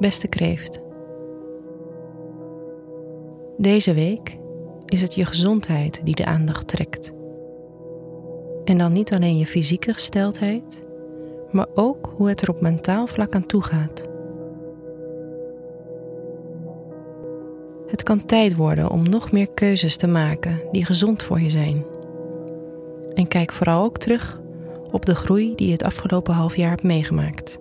Beste kreeft. Deze week is het je gezondheid die de aandacht trekt. En dan niet alleen je fysieke gesteldheid, maar ook hoe het er op mentaal vlak aan toe gaat. Het kan tijd worden om nog meer keuzes te maken die gezond voor je zijn. En kijk vooral ook terug op de groei die je het afgelopen half jaar hebt meegemaakt.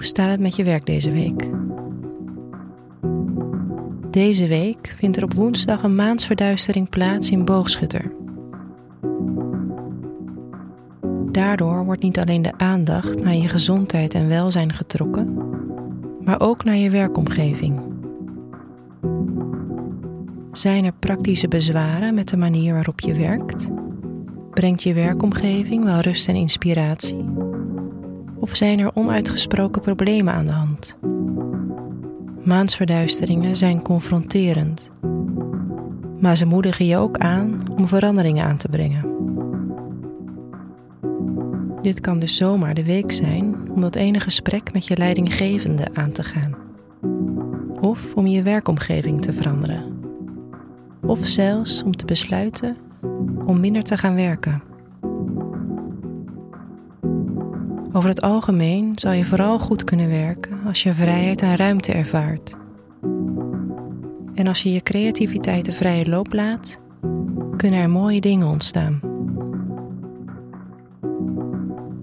Hoe staat het met je werk deze week? Deze week vindt er op woensdag een maansverduistering plaats in Boogschutter. Daardoor wordt niet alleen de aandacht naar je gezondheid en welzijn getrokken, maar ook naar je werkomgeving. Zijn er praktische bezwaren met de manier waarop je werkt? Brengt je werkomgeving wel rust en inspiratie? Of zijn er onuitgesproken problemen aan de hand? Maansverduisteringen zijn confronterend, maar ze moedigen je ook aan om veranderingen aan te brengen. Dit kan dus zomaar de week zijn om dat ene gesprek met je leidinggevende aan te gaan. Of om je werkomgeving te veranderen. Of zelfs om te besluiten om minder te gaan werken. Over het algemeen zal je vooral goed kunnen werken als je vrijheid en ruimte ervaart. En als je je creativiteit de vrije loop laat, kunnen er mooie dingen ontstaan.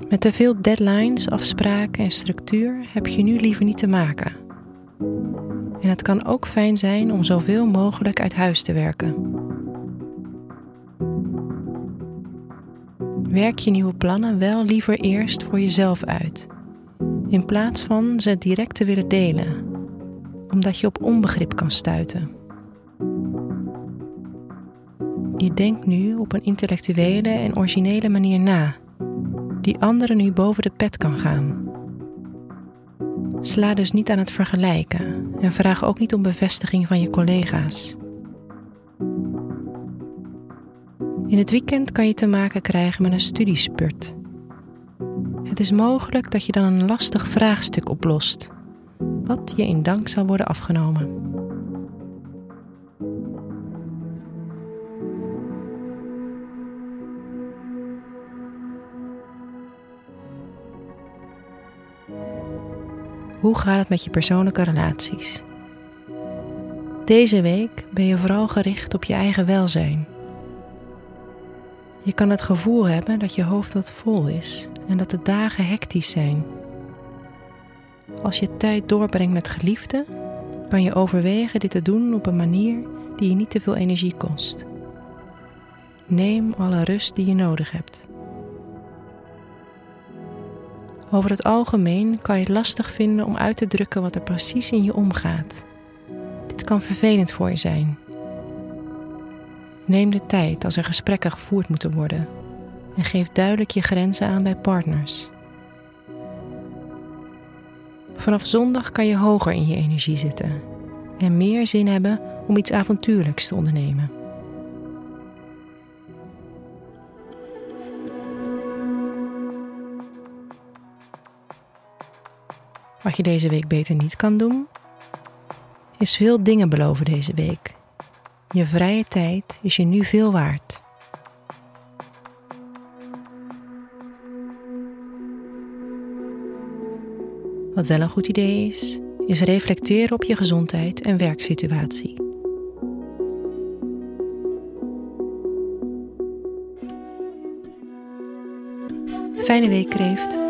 Met te veel deadlines, afspraken en structuur heb je nu liever niet te maken. En het kan ook fijn zijn om zoveel mogelijk uit huis te werken. Werk je nieuwe plannen wel liever eerst voor jezelf uit, in plaats van ze direct te willen delen, omdat je op onbegrip kan stuiten. Je denkt nu op een intellectuele en originele manier na, die anderen nu boven de pet kan gaan. Sla dus niet aan het vergelijken en vraag ook niet om bevestiging van je collega's. In het weekend kan je te maken krijgen met een studiespurt. Het is mogelijk dat je dan een lastig vraagstuk oplost, wat je in dank zal worden afgenomen. Hoe gaat het met je persoonlijke relaties? Deze week ben je vooral gericht op je eigen welzijn je kan het gevoel hebben dat je hoofd wat vol is en dat de dagen hectisch zijn. Als je tijd doorbrengt met geliefden, kan je overwegen dit te doen op een manier die je niet te veel energie kost. Neem alle rust die je nodig hebt. Over het algemeen kan je het lastig vinden om uit te drukken wat er precies in je omgaat. Dit kan vervelend voor je zijn Neem de tijd als er gesprekken gevoerd moeten worden en geef duidelijk je grenzen aan bij partners. Vanaf zondag kan je hoger in je energie zitten en meer zin hebben om iets avontuurlijks te ondernemen. Wat je deze week beter niet kan doen, is veel dingen beloven deze week je vrije tijd is je nu veel waard. Wat wel een goed idee is, is reflecteren op je gezondheid en werksituatie. Fijne week, kreeft.